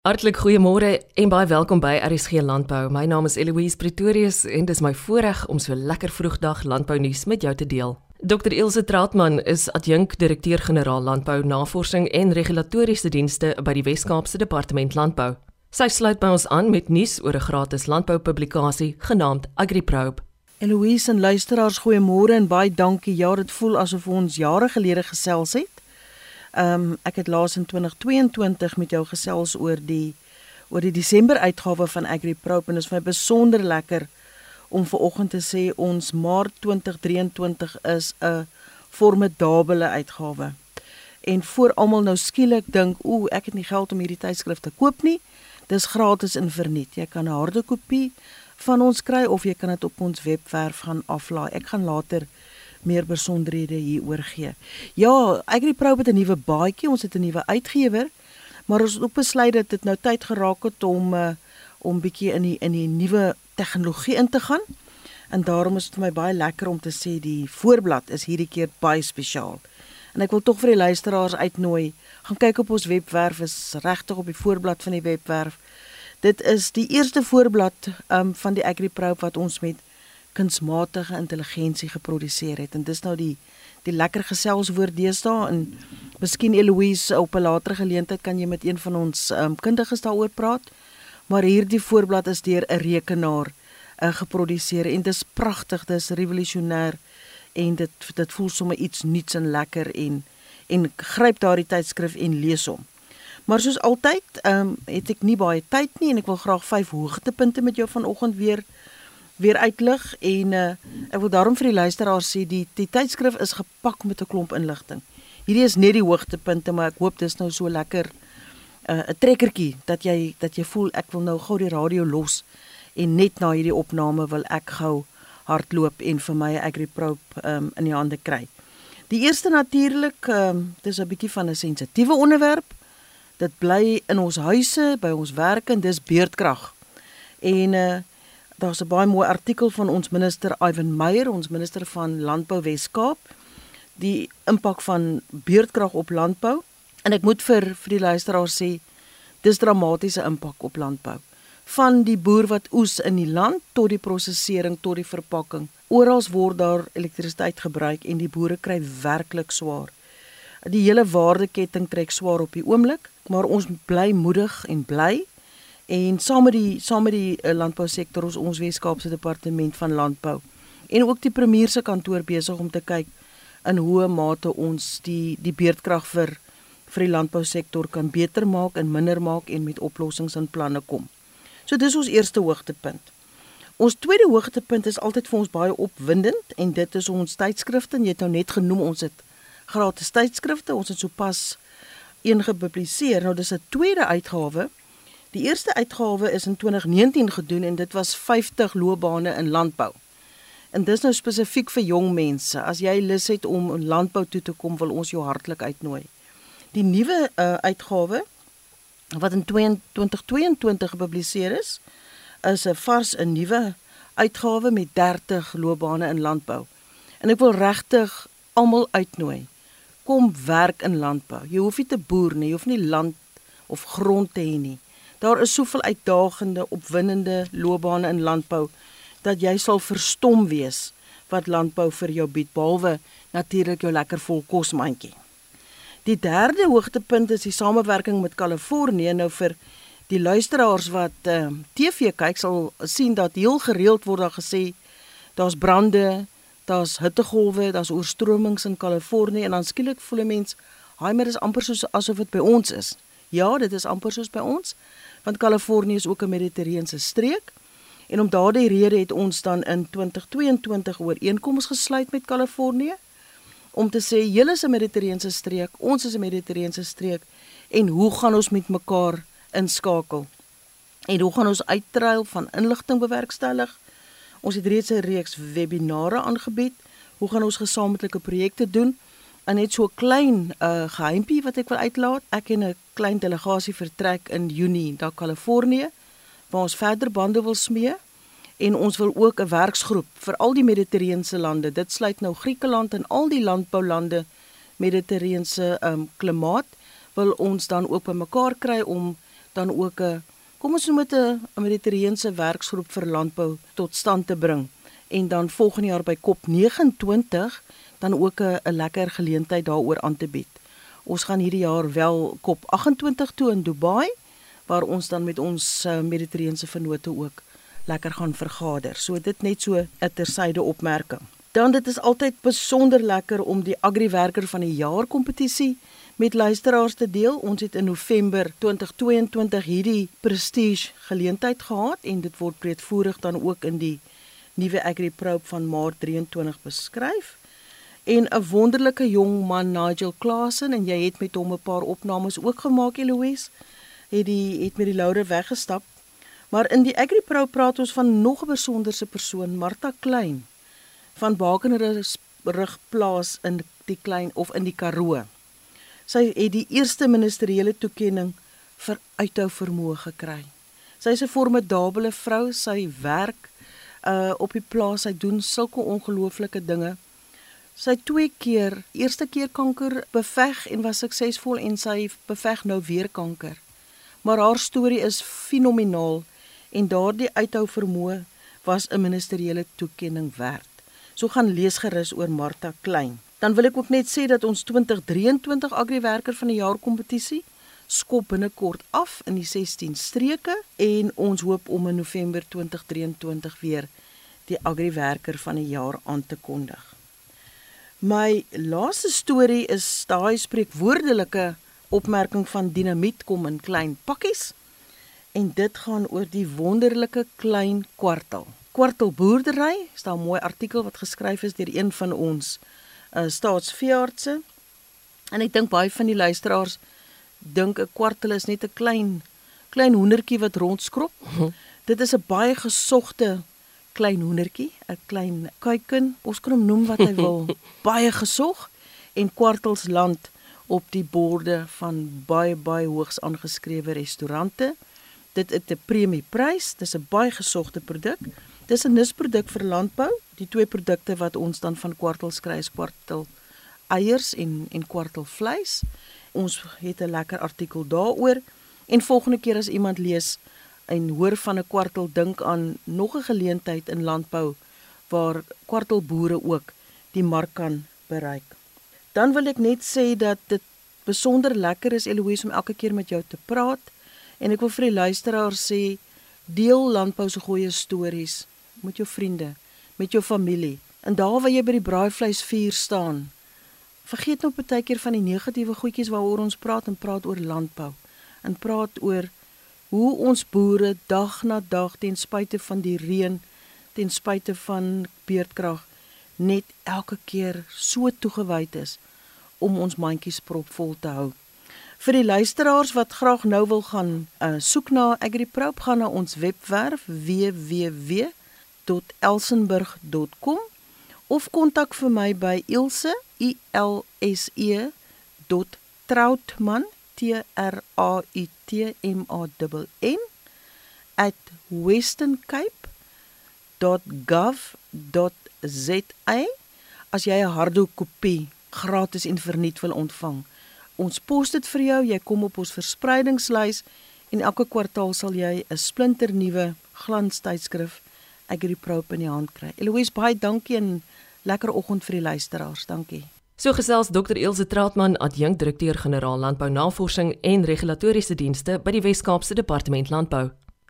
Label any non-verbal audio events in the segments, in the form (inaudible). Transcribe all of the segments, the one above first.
Hartlik goeiemôre en baie welkom by RSG Landbou. My naam is Eloise Pretorius en dis my voorreg om so lekker vroegdag landbounuus met jou te deel. Dr Ilse Trautmann is adjunk direkteur-generaal Landbou Navorsing en Regulatoriese Dienste by die Wes-Kaapse Departement Landbou. Sy sluit by ons aan met nuus oor 'n gratis landboupublikasie genaamd AgriProbe. Eloise en luisteraars, goeiemôre en baie dankie. Ja, dit voel asof ons jare gelede gesels het. Ehm um, ek het laas in 2022 met jou gesels oor die oor die Desember uitgawe van AgriProbe en dit is vir my besonder lekker om ver oggend te sê ons Maart 2023 is 'n formidable uitgawe. En voor almal nou skielik dink, ooh, ek het nie geld om hierdie tydskrif te koop nie. Dis gratis en verniet. Jy kan 'n harde kopie van ons kry of jy kan dit op ons webwerf gaan aflaai. Ek gaan later meer besonderhede hieroor gee. Ja, AgriPro het 'n nuwe baadjie, ons het 'n nuwe uitgewer, maar ons het ook besluit dat dit nou tyd geraak het om uh, om bietjie in die in die nuwe tegnologie in te gaan. En daarom is dit vir my baie lekker om te sê die voorblad is hierdie keer baie spesiaal. En ek wil tog vir die luisteraars uitnooi, gaan kyk op ons webwerf, is regtig op die voorblad van die webwerf. Dit is die eerste voorblad um, van die AgriPro wat ons met kunsmatige intelligensie geproduseer het. En dis nou die die lekker geselswoord deesdae. En miskien Eloise op 'n later geleentheid kan jy met een van ons um, kundiges daaroor praat. Maar hierdie voorblad is deur 'n rekenaar uh, geproduseer en dit is pragtig dis revolusionêr en dit dit voel sommer iets nuuts en lekker en en gryp daardie tydskrif en lees hom. Maar soos altyd um, het ek nie baie tyd nie en ek wil graag vyf hoogtepunte met jou vanoggend weer weer uitlig en uh, ek wil daarom vir die luisteraars sê die die tydskrif is gepak met 'n klomp inligting. Hierdie is net die hoogtepunte, maar ek hoop dis nou so lekker eh, 'n uh, trekkertjie dat jy dat jy voel ek wil nou gou die radio los en net na hierdie opname wil ek gou hardloop en vir my AgriProbe um, in die hande kry. Die eerste natuurlik, um, dis 'n bietjie van 'n sensitiewe onderwerp. Dit bly in ons huise, by ons werk en dis beerdkrag. En uh daar's 'n baie mooi artikel van ons minister Ivan Meyer, ons minister van Landbou Wes-Kaap, die impak van beerdkrag op landbou. En ek moet vir vir die luisteraars sê, dis dramatiese impak op landbou. Van die boer wat oes in die land tot die prosesering tot die verpakking. Oral word daar elektrisiteit gebruik en die boere kry werklik swaar. Die hele waardeketting trek swaar op die oomblik, maar ons bly moedig en bly en saam met die saam met die uh, landbousektor ons ons Weskaapse departement van landbou en ook die premier se kantoor besig om te kyk in hoe mate ons die die beerdkrag vir vir die landbousektor kan beter maak en minder maak en met oplossings en planne kom. So dis ons eerste hoogtepunt. Ons tweede hoogtepunt is altyd vir ons baie opwindend en dit is ons tydskrifte en jy het nou net genoem ons het gratis tydskrifte. Ons het sopas een gepubliseer. Nou dis 'n tweede uitgawe Die eerste uitgawe is in 2019 gedoen en dit was 50 loopbane in landbou. En dis nou spesifiek vir jong mense. As jy lus het om in landbou toe te kom, wil ons jou hartlik uitnooi. Die nuwe uh, uitgawe wat in 2022 gepubliseer is, is 'n vars 'n nuwe uitgawe met 30 loopbane in landbou. En ek wil regtig almal uitnooi. Kom werk in landbou. Jy hoef nie te boer nie, jy hoef nie land of grond te hê nie. Daar is soveel uitdagende, opwindende loopbane in landbou dat jy sal verstom wees wat landbou vir jou bied behalwe natuurlik jou lekker vol kosmandjie. Die derde hoogtepunt is die samewerking met Kalifornië nou vir die luisteraars wat uh, ehm, TV kyk sal sien dat heel gereeld word daar gesê daar's brande, daar's hittegolwe, daar's oorstromings in Kalifornië en dan skielik voel 'n mens, "Haai, maar dis amper soos asof dit by ons is." Ja, dit is amper soos by ons want Kalifornië is ook 'n mediterrane streek. En om daardie rede het ons dan in 2022 ooreenkomste gesluit met Kalifornië om te sê julle is 'n mediterrane streek, ons is 'n mediterrane streek en hoe gaan ons met mekaar inskakel? En hoe gaan ons uitruil van inligting bewerkstellig? Ons het reeds 'n reeks webinare aangebied. Hoe gaan ons gesamentlike projekte doen? En net so klein uh geheimpie wat ek wil uitlaat. Ek en 'n klein delegasie vertrek in Junie na Kalifornië waar ons verder bande wil smee en ons wil ook 'n werksgroep vir al die mediterrane lande. Dit sluit nou Griekeland en al die landboulande mediterrane um klimaat wil ons dan ook bymekaar kry om dan ook 'n kom ons dit 'n Mediterrane werksgroep vir landbou tot stand te bring en dan volgende jaar by COP 29 dan ook 'n lekker geleentheid daaroor aan te bied. Ons gaan hierdie jaar wel COP 28 toe in Dubai waar ons dan met ons uh, Mediterrane vennote ook lekker gaan vergader. So dit net so 'n tersyde opmerking. Dan dit is altyd besonder lekker om die Agriwerker van die jaar kompetisie met luisteraars te deel. Ons het in November 2022 hierdie prestige geleentheid gehad en dit word breedvoerig dan ook in die nuwe AgriProbe van Maart 23 beskryf. En 'n wonderlike jong man Nigel Klasen en jy het met hom 'n paar opnames ook gemaak Eloise. Het die het met die laure weggestap. Maar in die AgriProbe praat ons van nog 'n besonderse persoon, Martha Klein van Bakenrug plaas in die klein of in die Karoo. Sy het die eerste ministeriële toekenning vir uithou vermoë gekry. Sy is 'n formidable vrou, sy werk uh op die plaas, sy doen sulke ongelooflike dinge. Sy twee keer, eerste keer kanker beveg en was suksesvol en sy beveg nou weer kanker. Maar haar storie is fenomenaal en daardie uithou vermoë was 'n ministeriële toekenning werd. So gaan lees gerus oor Martha Klein. Dan wil ek ook net sê dat ons 2023 Agriwerker van die jaar kompetisie skop binnekort af in die 16 streke en ons hoop om in November 2023 weer die Agriwerker van die jaar aan te kondig. My laaste storie is daai spreekwoordelike opmerking van dinamiet kom in klein pakkies en dit gaan oor die wonderlike klein kwartel kwartelboerdery, is daar 'n mooi artikel wat geskryf is deur een van ons uh staatsveeartse. En ek dink baie van die luisteraars dink 'n kwartel is net 'n klein klein hoendertjie wat rondskrob. (laughs) Dit is 'n baie gesogte klein hoendertjie, 'n klein kuiken, ons kan hom noem wat hy wil. (laughs) baie gesog en kwartels land op die borde van baie baie hoogs aangeskrewe restaurante. Dit het 'n premieprys, dis 'n baie gesogte produk. Dis 'n nisproduk vir landbou. Die twee produkte wat ons dan van kwartels kry is kwartel eiers en en kwartel vleis. Ons het 'n lekker artikel daaroor en volgende keer as iemand lees en hoor van 'n kwartel dink aan nog 'n geleentheid in landbou waar kwartelboere ook die mark kan bereik. Dan wil ek net sê dat dit besonder lekker is Eloise om elke keer met jou te praat en ek wil vir die luisteraars sê deel landbou se goeie stories met jou vriende, met jou familie. En daar waar jy by die braaivleisvuur staan, vergeet nou baie keer van die negatiewe goedjies waaroor ons praat en praat oor landbou en praat oor hoe ons boere dag na dag ten spyte van die reën, ten spyte van beerdkrag net elke keer so toegewyd is om ons mandjies propvol te hou. Vir die luisteraars wat graag nou wil gaan uh, soek na AgriProp, gaan na ons webwerf www ilse@elsenburg.com of kontak vir my by ilse r a u t m a n at westerncape.gov.za as jy 'n hardhoek kopie gratis en verniet wil ontvang. Ons pos dit vir jou, jy kom op ons verspreidingslys en elke kwartaal sal jy 'n splinternuwe glanstydskrif AgriProbe in die hand kry. Eloise, baie dankie en lekker oggend vir die luisteraars. Dankie. So gesels Dr. Elsje Trautman, adjunkdirekteur-generaal Landbounavorsing en Regulatoriese Dienste by die Wes-Kaapse Departement Landbou.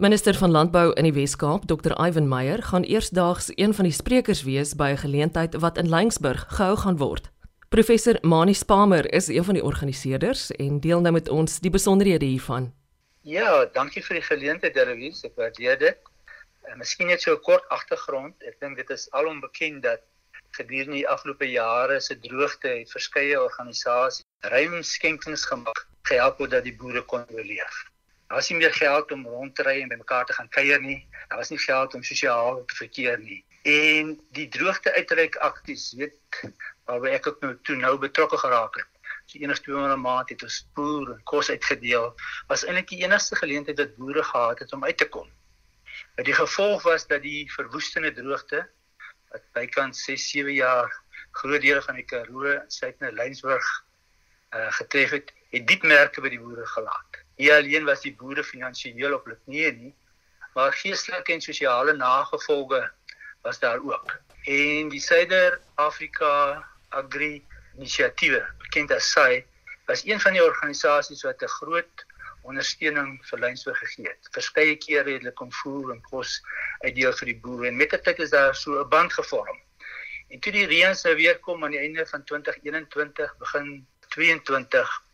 Minister van Landbou in die Wes-Kaap, Dr. Ivan Meyer, gaan eersdaags een van die sprekers wees by 'n geleentheid wat in Laingsburg gehou gaan word. Professor Mani Spamer is een van die organiseerders en deel nou met ons die besonderhede hiervan. Ja, dankie vir die geleentheid, Derwies. Ek waardeer dit. En miskien net so 'n kort agtergrond. Ek dink dit is alom bekend dat gedurende die afgelope jare se droogte het verskeie organisasies ruim skenkings gemaak gehelp dat die boere kon oorleef. Daar was nie meer geld om rond te ry en bymekaar te gaan kuier nie. Daar was nie geld om sosiaal te verkeer nie. En die droogte uitreik akties, weet waarby ek ook nou toe nou betrokke geraak het. So enig twee maande maand het ons boere kos uitgedeel. Was eintlik die enigste geleentheid wat boere gehad het om uit te kom. Die gevolg was dat die verwoestende droogte wat bykans 6, 7 jaar groot dele van die Karoo, Suid-Afrika, Lynsburg uh, getref het, het diep merke by die boere gelaat. Nie alleen was die boere finansiëel op hulle knieë nie, maar geestelike en sosiale nagevolge was daar ook. En die Suider-Afrika Agri Inisiatiewe, bekend as SAI, was een van die organisasies wat 'n groot ondersteuning vir Lynsburg gegee het. Verskeie kere het hulle kom voer en kos uitdeel vir die boere en met die tyd is daar so 'n band gevorm. En toe die reëns nou weer kom aan die einde van 2021 begin 22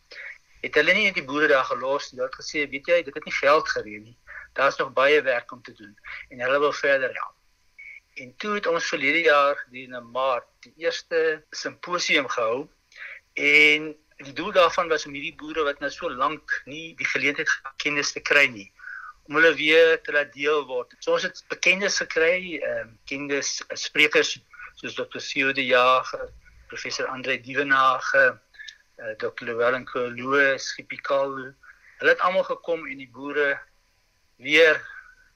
het hulle nie die boere daar gelos nie. Hulle het gesê, weet jy, dit het nie geld gereën nie. Daar's nog baie werk om te doen en hulle wil verder help. En toe het ons verlede jaar in Maart die eerste simposium gehou en die doel daarvan was om hierdie boere wat nou so lank nie die geleentheid kennis te kry nie om hulle weer te laat deel word. So ons het bekendes gekry, ehm um, kennis sprekers soos Dr. Theo de Jager, professor Andre Dievenage, uh, Dr. Llewellyn Kolue, Skipikal. Hulle het almal gekom en die boere weer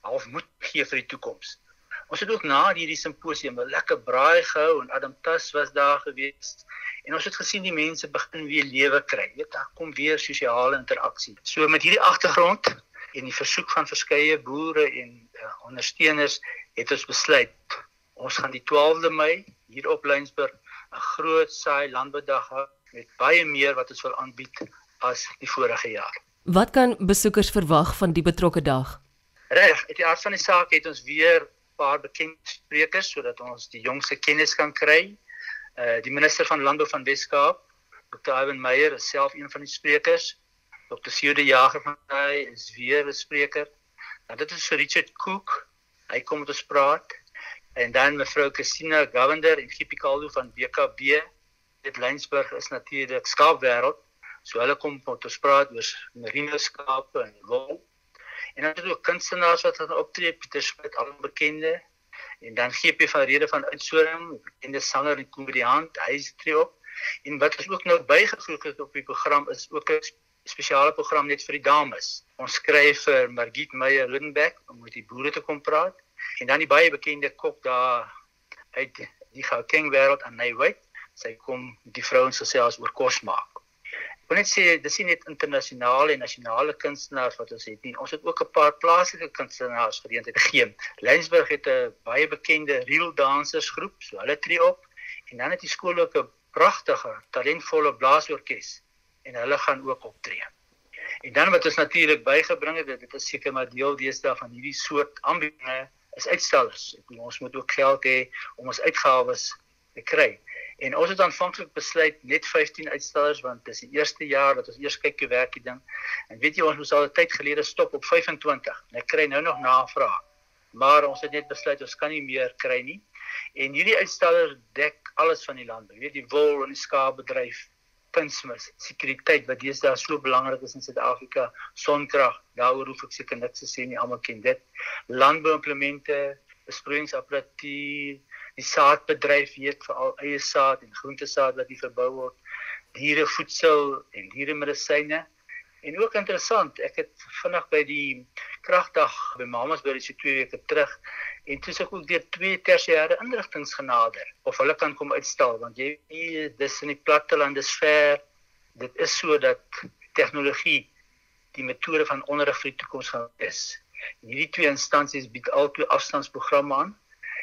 half moed gee vir die toekoms. Ons het ook na hierdie simposium 'n lekker braai gehou en Adam Tas was daar gewees. En ons het gesien die mense begin weer lewe kry. Weet, daar kom weer sosiale interaksie. So met hierdie agtergrond en die versoek van verskeie boere en uh, ondersteuners het ons besluit ons gaan die 12de Mei hier op Lynsburg 'n groot saai landboudag hou met baie meer wat ons wil aanbied as die vorige jaar. Wat kan besoekers verwag van die betrokke dag? Reg, uit die aard van die saak het ons weer paar bekende sprekers sodat ons die jongste kennis kan kry uh die minister van landbou van Weskaap, Dr. Ivan Meyer, is self een van die sprekers. Dr. Seude Jager van hy is weer 'n spreker. Dan dit is vir Richard Cook. Hy kom met ons praat. En dan mevrou Christina Govender en Gippie Kaldo van BKB. Dit Lynsburg is natuurlik skaapwêreld. So hulle kom met ons praat oor merino skape en wol. En dan het ook kunstenaars wat gaan optree, Pieter Smit, al bekende en dan GP van Rede van Oudtshoorn, bekende sanger en komediant, hy tree op. En wat ons ook nou bygevoeg het op die program is ook 'n spesiale program net vir die dames. Ons skryf vir Margit Meyer Lindenberg om met die boere te kom praat en dan die baie bekende kok daar uit die Gauteng wêreld aan Nywyd. Sy kom die vrouens gesels oor kos maak. Ek net sê dis nie net internasionale en nasionale kunstenaars wat ons het nie. Ons het ook 'n paar plaaslike kunstenaars geleentheid gegee. Lynsburg het 'n baie bekende reel dansers groep, so hulle tree op en dan het die skool ook 'n pragtige, talentvolle blaasorkes en hulle gaan ook optree. En dan wat ons natuurlik bygebring het, dit is seker maar deel deesdae van hierdie soort aanbiedinge is uitstallers. Ek bedoel ons moet ook geld hê om ons uitgawes te kry. En ons het aanvanklik besluit net 15 uitstallers want dis die eerste jaar dat ons eers kyk hoe werk die ding. En weet jy ons moes al 'n tyd gelede stop op 25. En ek kry nou nog navraag. Maar ons het net besluit ons kan nie meer kry nie. En hierdie uitstallers dek alles van die land. Jy weet die wol en die skaapbedryf, kunsmis, sekuriteit wat deesdae so belangrik is in Suid-Afrika, sonkrag, daaroor hoef ek seker niks te sê nie, almal ken dit. Landbouimplemente, besproeiingsapparatuur, die saadbedryf weet veral eie saad en groentesaad wat hier verbou word, dierevoedsel en dieremedisyne. En ook interessant, ek het vinnig by die kragdag by Mamas by die twee weke terug en toe ek ook deur twee tersiêre inrigtinge genader of hulle kan kom uitstal want jy dis in die platteland is ver. Dit is so dat tegnologie die metode van onderrig vir die toekoms gaan is. Hierdie twee instansies bied albei afstandsprogramme aan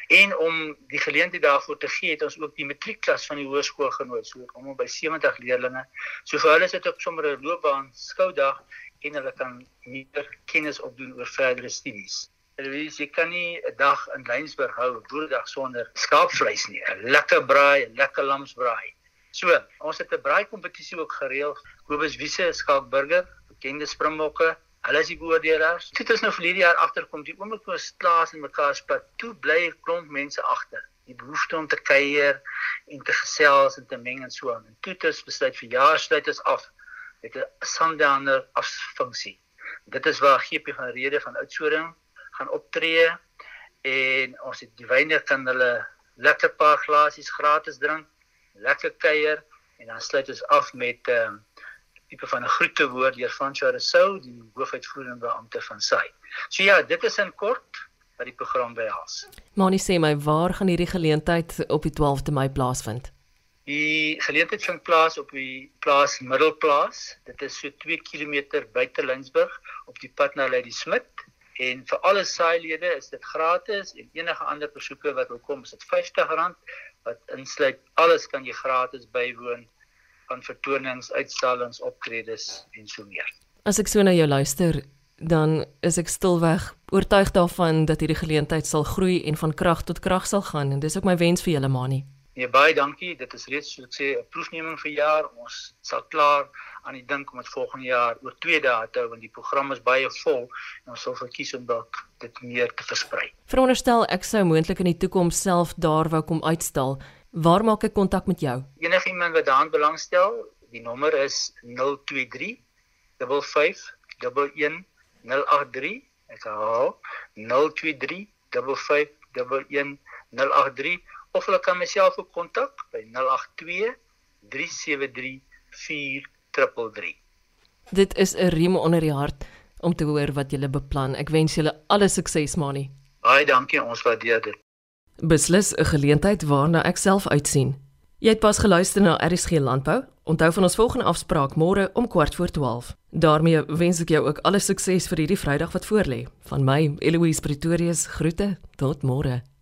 En om die geleentheid daarvoor te gee, het ons ook die matriekklas van die hoërskool genooi, so om by 70 leerders. So vir hulle is dit op sommer 'n loopbaan skoudag en hulle kan meer kennis opdoen oor verdere studies. Elise, jy kan nie 'n dag in Lynsburg hou, 'n boerdag sonder skaapvleis nie. 'n Lekker braai, 'n lekker lamsbraai. So, ons het 'n braai kompetisie ook gereël. Kobus Wiese skaapburger, bekende springbokke, Hulle is die beoordelaars. Dit is nou vir hierdie jaar agterkom. Die oomblik toe ons klaas in mekaar spat, toe bly 'n klomp mense agter. Die behoefte om te kuier en te gesels en te meng en so aan. Toe het ons besluit vir jaar sluit ons af met 'n sundowner as funksie. Dit is waar GP van Rede van Oudtshoorn gaan optree en ons het die wyne kan hulle lekker paar glasies gratis drink, lekker kuier en dan sluit ons af met ehm uh, tipe van 'n groete woord deur Francois Rousseau, die hoofuitvoerende beampte van SAI. So ja, dit is in kort wat die program behels. Manie sê my, waar gaan hierdie geleentheid op die 12de Mei plaasvind? Die geleentheid vind plaas op die plaas Middelplaas. Dit is so 2 km buite Lensburg op die pad na Lady Smith. En vir alle saailede is dit gratis en enige ander besoeke wat wil kom is dit R50 wat insluit alles kan jy gratis bywoon van vertonings, uitstallings, optredes en so meer. As ek so na jou luister, dan is ek stilweg oortuig daarvan dat hierdie geleentheid sal groei en van krag tot krag sal gaan en dis ook my wens vir julle Mani. Nee baie dankie. Dit is reeds so ek sê 'n proefneming vir jaar. Ons sal klaar aan die dink om dit volgende jaar oor 2 dae te hou want die program is baie vol en ons sal verkies om dalk dit meer te versprei. Veronderstel ek sou moontlik in die toekoms self daar wou kom uitstal. Waar maak ek kontak met jou? Enigiemand wat daaraan belangstel, die nommer is 023 55 11 083 ek herhaal 023 55 083 of hulle kan myself ook kontak by 082 373 4333 Dit is 'n riem onder die hart om te hoor wat jy beplan. Ek wens julle alle sukses, Mani. Baie dankie, ons waardeer dit. Beslis 'n geleentheid waarna ek self uitsien. Jy het pas geluister na RSG Landbou. Onthou van ons volgende afspraak môre om kwart voor 12. daarmee wens ek jou ook alle sukses vir hierdie Vrydag wat voorlê. Van my, Eloise Pretorius, groete. Tot môre.